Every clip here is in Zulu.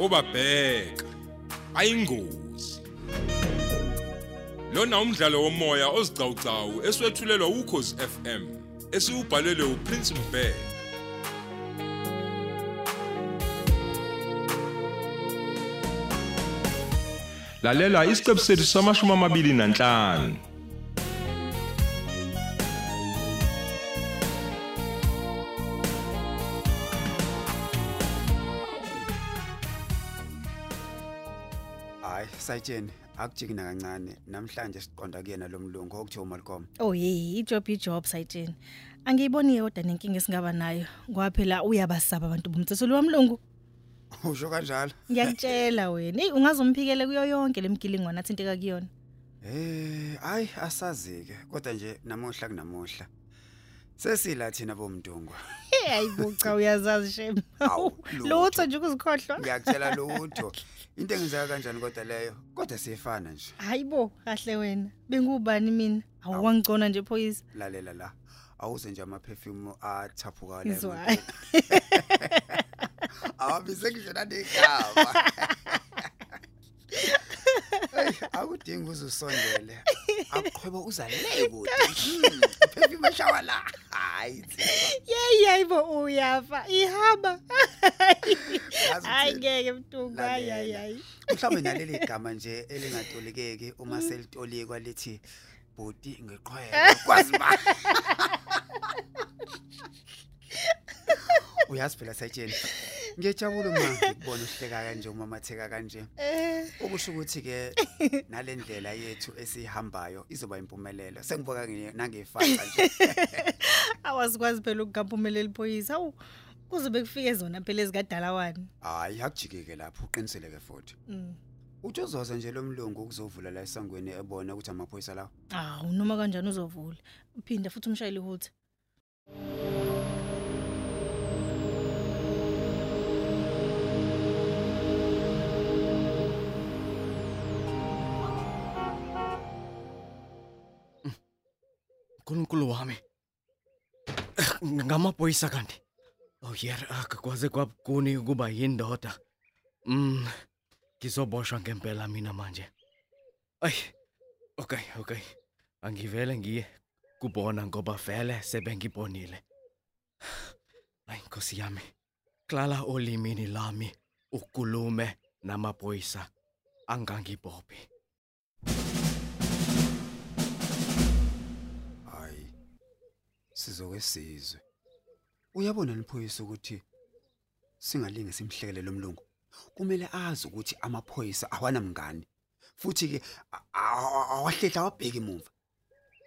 obabheka. Ayingozi. Lona umdlalo womoya ozicawucawu eswetshulelwa ukhozi FM esiubhalelwe uPrince Mbeki lalela isiqebu sethu samashumi amabili nanhlanu. Hayi sayitsheni akujiki nakancane namhlanje siqonda kuyena lo mlungu okuthiwa umalcolm Oh hey, ijob ijob sayitsheni. Angiyiboni yodwa nenkinga esingaba nayo. Ngoba phela uyabasaba abantu bomthetho wamlungu. usho kanjalo Ngiyakutshela wena, hey ungazomphikele kuyo yonke lemgilingo nathinteka kuyona. eh hayi asazi-ke kodwa nje namuhla kunamuhla sesila thina bomntungwa Hey ayibuca uyazazi shem. Awu, lutho. Lutho nje ukuzikhohlwa. ngiyakutshela lutho into engenzeka kanjani kodwa leyo kodwa siyefana nje Hayibo, kahle wena. Bengubani mina? Awangicona nje phoyisa. lalela la awuze nje ama-perfume athaphuka la Izwayi. awabize ngisho nanegama Eyi, akudingi uze usondele akuqhweba uza le kude Hmm, perfume eshawa la hayi Yey hayibo uyafa. Ihaba. Yazi Hayi ukuthi- ngeke mntungu. Hayi hayi Lalela. hayi. mhlawumbe naleli gama nje elingatolikeki uma selitolikwa lithi bhuti ngiqhwele kwazi ba uyazi phela sayitsheni ngiyajabula uma ngikubona uhleka kanje umamatheka kanje Eh. Okusho ukuthi ke nalendlela yethu esihambayo izoba impumelelo sengibuka nge- nangefaka nje Awazikwazi phela ukugaphumelela iphoyisa. Awu kuzobe kufike zona phela ezikadala wani. hayi akujikeke lapho uqiniseleke futhi Mm. uthi uzoza nje lo mlungu ukuzovula la esangweni ebona ukuthi amaphoyisa lawo Awu noma kanjani uzovula. Uphinde futhi umshayeli uhuthi. uNkulunkulu wami. Ngamaphoyisa kanti. Oh yeah akakwaze kwabukuni ukuba yindoda. Mm ngizoboshwa ngempela mina manje. Ay okay okay. Angivele ngiye kubona ngoba vele sebengibonile. Ay nkosi yami klala olimini lami ukulume namaphoyisa. Angangibophi. Sizoke sizwe uyabona niphoyisa ukuthi singalinge simhlekele lo mlungu? Kumele azi ukuthi amaphoyisa awanamngani futhi ke a- a- awahlela awabheki emuva.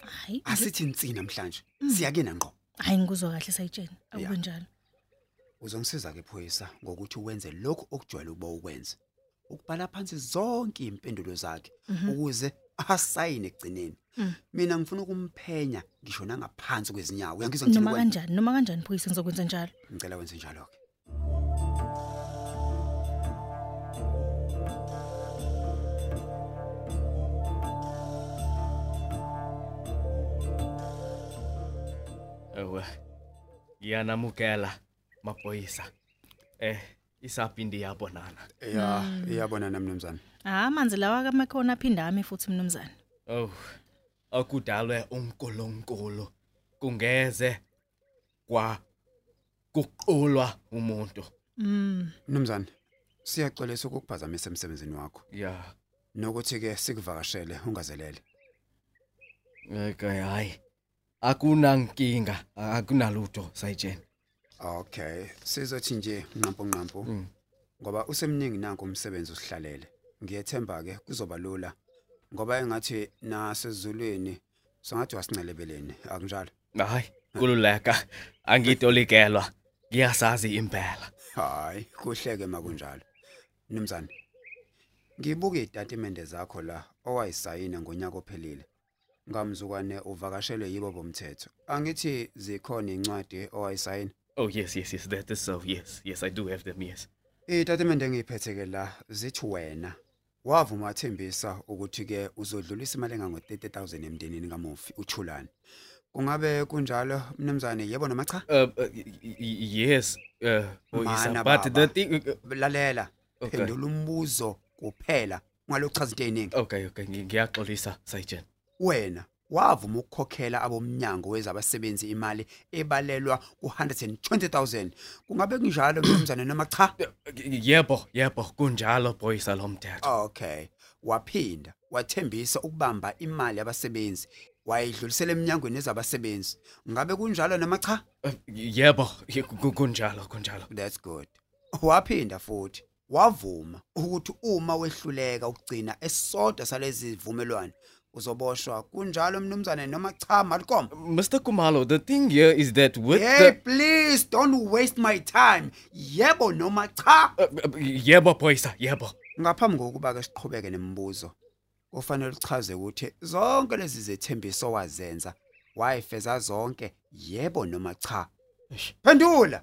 Hayi. asithi insini namhlanje siyakena ngqo. Hayi ngikuzwa kahle sayitsheni. Akube njalo. uzongisiza ke phoyisa ngokuthi wenze lokho okujwayele ukuba ukwenze. Ukubhala phansi zonke impendulo zakhe ukuze asayine ekugcineni. Mina ngifuna ukumphenya ngisho nangaphansi kwezinyawo uyangizwa ngithini Noma ukwenza? kanjani, noma kanjani phoyisa ngizokwenza njalo. ngicela wenze njalo ke Ewe. Ngiyanamukela maphoyisa. Eh isaphindi yabonana. ya iyabona namnumzane Ah amanzi lawa kamakhona aphinda ame futhi mnumzane. Oh. Akudalwe uNkulunkulu kungeze kwa kuqulwa umuntu. Mm. mnumzane siyaxolisa ukukuphazamisa emsebenzini wakho Yeah. nokuthi ke sikuvakashele ungazelele Okay hayi. Akunankinga, akunalutho sayitshena. okay sizothi nje nqampo nqampo Mm. ngoba usemningi nanku umsebenzi usihlalele ngiyethemba ke kuzoba lula ngoba engathi nasezulwini songathi wasincelebeleni akunjalo Hayi, kululeka. Angitolikelwa. Ngiyasazi impela. hayi kuhleke makunjalo mnumzane ngibuka izitatimende zakho la owayisayina ngonyaka ophelile ngamzukwane uvakashelwe yibo bomthetho angithi zikhona incwadi owayisayina Oh yes, yes, yes, that is so. Yes, yes, I do have them. Yes. izitatimende engiyiphethe ke la zithi wena wavuma wathembisa ukuthi ke uzodlulisa imali engango 30000 emndenini kaMofi uThulani kungabe kunjalo mnumzane yebo noma cha Uh, uh y- y- yes. Uh, Boyisa, Mana but baba. the thing. uh, lalela Okay. phendula umbuzo kuphela ngalochaza into eziningi Okay, okay, ngi- ngiyaxolisa Sergeant. wena wavuma ukukhokhela abomnyango wezabasebenzi imali ebalelwa ku120000 kungabe kunjalo mnumzane noma cha? Yebo, yebo, kunjalo boyisa lomthetho. okay. Waphinda wathembisa ukubamba imali yabasebenzi wayidlulisela eminyangweni ezabasebenzi ngabe kunjalo noma cha? Uh, Yebo, ye- ku- kunjalo, kunjalo. that's good. Waphinda futhi wavuma ukuthi uma wehluleka ukugcina esodwa salezi zivumelwano uzoboshwa kunjalo mnumzane noma cha Malcolm Mr. Kumalo, the thing here is that with hey the please don't waste my time yebo noma cha Uh, uh, Yebo boyisa, yebo. ngaphambi kokuba ke siqhubeke nemibuzo kufanele uchaze ukuthi zonke lezi zethembiso wazenza wayifeza zonke yebo noma cha Eish. phendula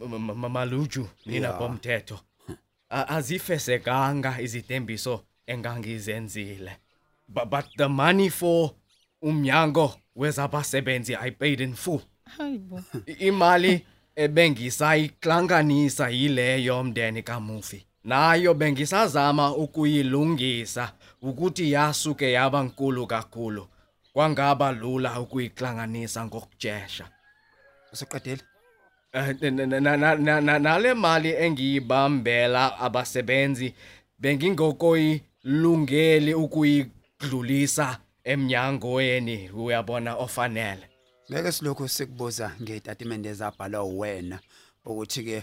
Maluju, nina Yeah. bomthetho. A- Azifesekanga izitembiso engangizenzile. But but the money for umnyango wezabasebenzi I paid in full. hayibo I- Imali ebengisayiklanganisa yileyo mndeni kaMufi. Nayo bengisazama ukuyilungisa ukuthi yasuke yaba nkulu kakhulu. Kwangaba lula ukuyiklanganisa ngokujesha. usuqedile nale mali engiyibambela abasebenzi bengingokoyilungeli ukuyidlulisa emnyangweni uyabona ofanele ngeke silokhu sikubuza ngezitatimende ezabhalwa wena ukuthi ke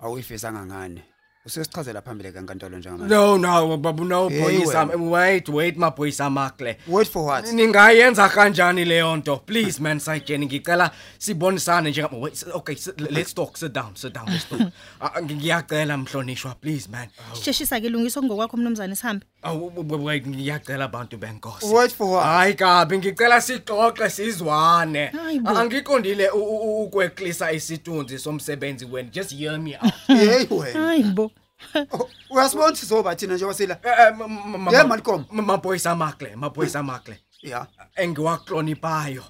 awuyifisanga ngane usesichazela phambili kankantolo njengamanje? No no babu no Hey, boyisa wena. wait wait maphoyisa makle wait for what? Ningayenza kanjani leyo nto? Please man sayijeni ngicela sibonisane njengam wait s- okay s- let's talk sit down sit down let's talk. Ah, ngiyacela mhlonishwa please man. Sheshisa ke lungiso ngokwakho mnumzane sihambe. Awu wait ngiyacela abantu benkosi. wait for what? Hayi kabi ngicela sixoxe sizwane. Hayi bo. Angiqondile u- u- u- ukweklisa isithunzi somsebenzi wena. Just hear me out. hey wena. Hayibo Oh, uyasibona ukuthi soba thina njengoba sila Eh, eh, ma- ma- ma- Yeah, Malcolm. ma- Maboyisa amakle, maboyisa amakle. yeah Engiwaklonipayo.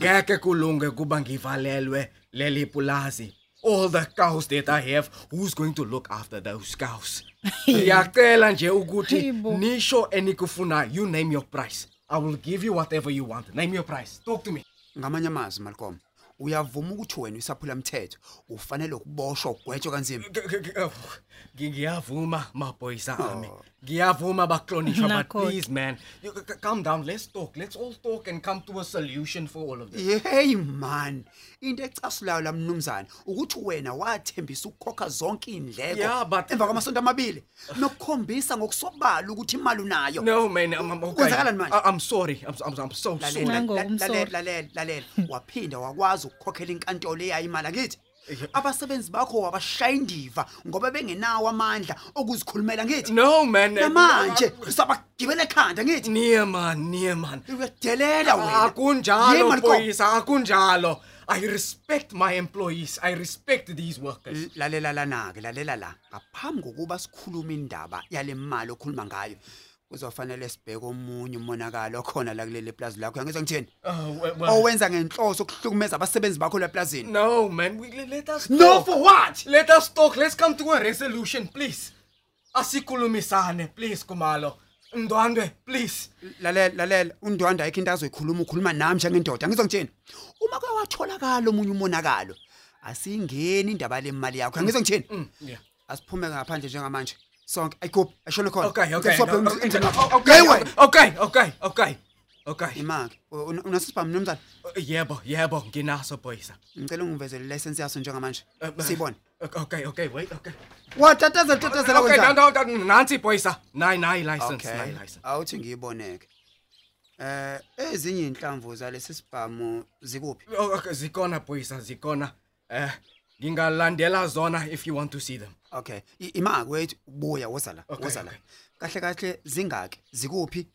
Ngeke kulunge kuba ngivalelwe leli pulazi. All the cows that I have, who's going to look after those cows? Ngiyacela nje ukuthi Hayibo. nisho enikufuna you name your price. I will give you whatever you want. Name your price. Talk to me. ngamanye amazwi Malcolm uyavuma ukuthi wena usaphula umthetho ufanele ukuboshwa ugwetshwe kanzima G- g- g- oh, ngi- Ngiyavuma maboyisa ami. Ngiyavuma baklonishwa but Nakho-ke. please man, you, c- c- calm down. Let's talk. Let's all talk and come to a solution for all of this. hey man into ecasulayo la mnumzane ukuthi wena wathembisa ukukhokha zonke indleko Yeah, but- emva kwamasonto amabili nokukhombisa ngokusobala ukuthi imali unayo No man, I'm, I'm okay. Kwenzakalani manje? I, I'm sorry. I'm, I'm, I'm so sorry. lalela Nango, la- I'm lalela sorry. lalela lalela waphinda wakwazi ukukhokhela inkantolo eyayo imali akithi abasebenzi bakho wabashaya indiva ngoba bengenawo amandla okuzikhulumela ngithi No man. namanje usabagibela ekhanda ngithi Near man, near man. uyadelela wena Ye, Akunjalo Malcolm. boyisa, akunjalo. I respect my employees. I respect these workers. L- lalela lana ke lalela la ngaphambi kokuba sikhuluma indaba yale mali okhuluma ngayo kuzofanele sibheke omunye umonakalo khona la kuleli plaza lakho yangizwa ngithini Oh, well, well, owenza ngenhloso ukuhlukumeza abasebenzi bakho la plazini no man, we, let- let us no talk. for what Let us talk. Let's come to a resolution, please. Asikhulumisane, please Kumalo. Ndwandwe, please. lalela lalela undwanda ayikho into azoyikhuluma ukhuluma nami njengendoda ngizwa ngithini uma ke watholakala omunye umonakalo asingeni indaba lemali yakho ngizwa ngithini Mm, yeah. asiphume ngaphandle njengamanje sonke ayikuphi ashone khona Okay, okay. Okay, okay, okay, okay, okay. Okay. imaki unasipha mnumzane Yebo, yebo, nginaso boyisa. ngicela ungivezele license yaso njengamanje Uh, siyibone Okay, okay, wait, okay. watatazela tatazela Okay, down, down. Nansi boyisa. Nayi, nayi license, okay nayi license. awuthi ngiyiboneke eh ezinye inhlamvu zalesi sibhamu zikuphi Oh, okay, zikona boyisa, zikona. Eh, ngingalandela zona if you want to see them. okay I- imaki wethu buya woza la Okay, woza la okay. kahle kahle zingaki zikuphi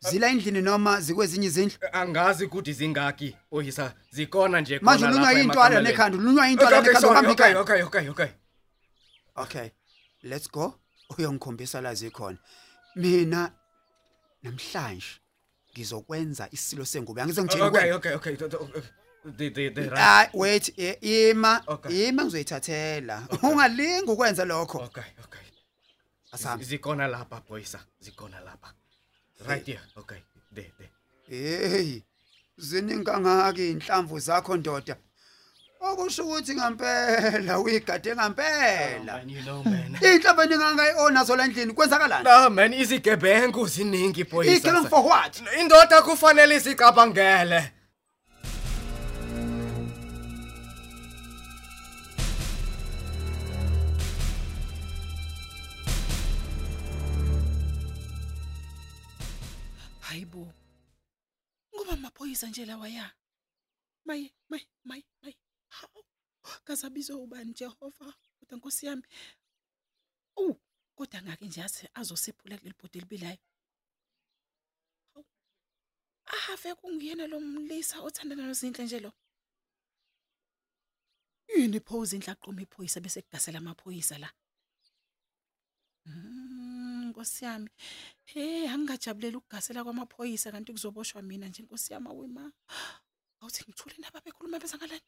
zila endlini noma zikwezinye izindlu Angazi ukuthi zingaki boyisa. Zikona nje manje khona lunywa lapha intwala emakameleni. nekhanda lunywa Okay, intwala okay, nekhanda sorry, uhamba okay, ikhaya okay, okay, okay. okay let's go uyongikhombisa la zikhona mina namhlanje ngizokwenza isilo sengubo yangize ngitshela Okay, wena okay, okay. The the the, the, the right. Ah wait i- ima Okay. ima ngizoyithathela ungalingi ukwenza lokho Okay, okay. asami Zikona lapha boysa, zikona lapha. Right here. Okay. There, there. hey ziningangaki inhlamvu zakho ndoda okusho ukuthi ngempela uyigade ngempela Man, you know man. inhlamvu eningangayiona zola endlini kwenzakalani No man, izigebengu ziningi boysa. igebengu for what Indoda kufanele isicabangele. Hayibo ngoba amaphoyisa nje lawa ya? Maye maye maye maye. Hawu kazabizwe ubani jehova kodwa nkosi yami. U kodwa ngake nje ase azosiphula kuleli bhodi elibilayo. Hawu. ahave kungiyena lo mlisa othandana nozinhle nje lo? Yini pose inhla aqoma iphoyisa bese kugasela amaphoyisa la? Mm, Nkosi yami. Hey, angigajabulela ukugasela kwamaphoyisa kanti kuzoboshwa mina nje Nkosi yami awema. Awuthi ngithule indaba bekhuluma beza ngalani?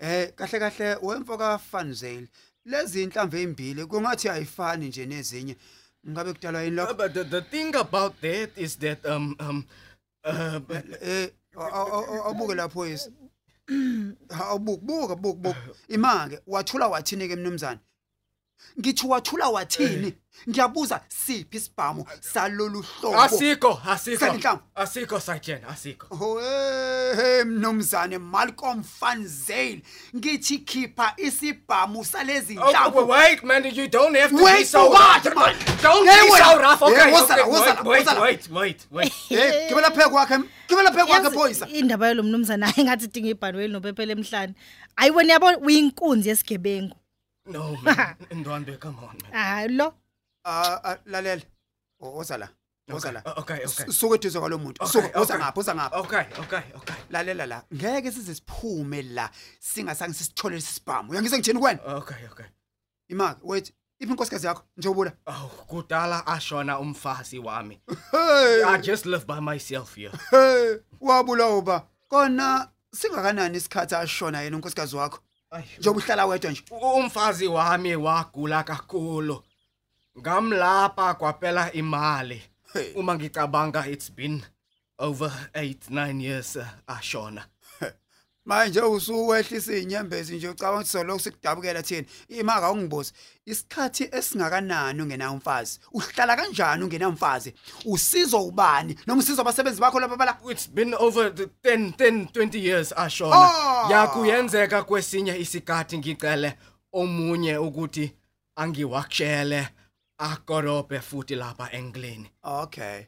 eh kahle kahle wemfoka Fanzale lezi inhlamvu ezimbili kungathi ayifani nje nezinye ngabe kudalwa yini Uh, lokho But the, the thing about that is that um um uh eh awubuke lapho yisi awubuke buka buka buka imake wathula wathini ke mnumzane? Ngithi wathula wathini ngiyabuza siphi isibhamu salolu hlobo asikho asikho Sanhlamvu. asikho sajena asikho. Hey mnumzane Malcolm Van Zyl ngithi khipha isibhamu salezi Oh, nhlamvu wait man, you don't have to be Wait so for what, rough. man? Don't Hey, be wait. so rough. Okay, Hey, wosala, okay, wosala, wait, wosala. wait, wait, wait, wait. Eh gibela pheke kwakhe gibela pheke kwakhe Yazi, phoyisa indaba yalo mnumzana hayi ngathi dinga ibhanweli nopepele emhlanje hayi wena yabo uyinkunzi yesigebengu No, man. Ndwandwe, come on, man. hayi lo ah ah, lalela wosala wosala Okay, okay, okay. suke eduze kwalomuntu wosa okay. ngapha wosa ngapha Okay, okay, okay. lalela la ngeke size siphume la singasange sisithole isibhamu uyangizwe ngithini kwena Okay, okay. imake wait iphi inkosikazi yakho njengobuda Oh, kudala ashona umfazi wami. hey I just live by myself here. hey wabula uba kona singakanani isikhathi ashona yena unkosikazi wakho njengoba uhlala wedwa nje umfazi wami wagula kakhulu. Ngamlapha kwaphela imali. Hey. Uma ngicabanga it's been over 8 9 years uh, ashona. Manje usuwehlisa inyembezi nje ucabanga ukuthi solo sikudabukela thina imaka ungibuza isikhathi esingakanani ungena umfazi uhlala kanjani ungena umfazi usizo ubani noma usizo abasebenzi bakho lapha bala It's been over the 10 10 20 years ashona. Ah! Yakuyenzeka kwesinye isikhathi ngicele omunye ukuthi angiwakshele akorobhe futhi lapha englini. okay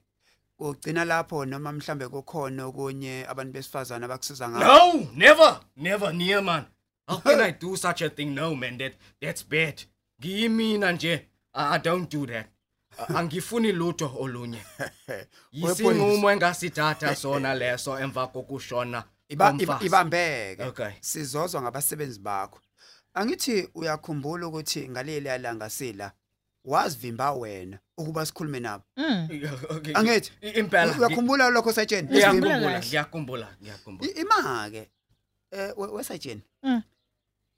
ugcina lapho noma mhlambe kukhona okunye abantu besifazana abakusiza ngakho No, never, never near man. How can I do such a thing? No man, that that's bad. Ngiyimina nje. I, don't do that. Angifuni lutho olunye. Yisinqumo engasithatha sona leso emva kokushona ibambeke Okay. sizozwa ngabasebenzi bakho angithi uyakhumbula ukuthi ngaleli yalanga sila wazivimba wena ukuba sikhulume nabo Okay. Angithi? impela. uyakhumbula lokho setsheni Ngiyakhumbula, kahle. ngiyakhumbula, ngiyakhumbula. imake eh we- wesajeni Mm.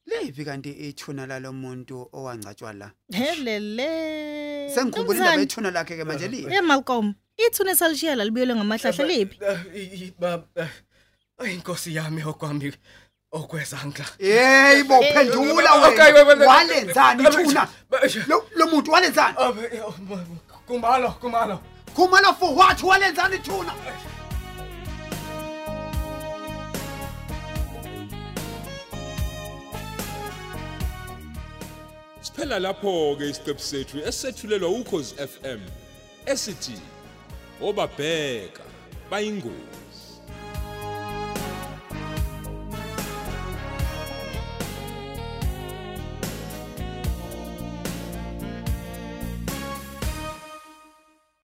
lephi kanti ithuna lalomuntu owangcatshwa la helele sengikhumbula indaba ethuna lakhe ke manje li Eh Malcolm ithune salishiya la libuyele ngamahlahla liphi Eh, i- i- ba- eh, ay, inkosi yami okwami okwezandla. hey bo phendula Okay, wait, wait, wena wait. walenzani ithuna Ba- lo lo muntu walenzani. Oh, eh, oh, ma- Kumalo, kumalo. khumala for what? Walenzani ithuna Siphela lapho ke isiqephu sethu esethulelwa ukhozi FM esithi obabheka bayingozi.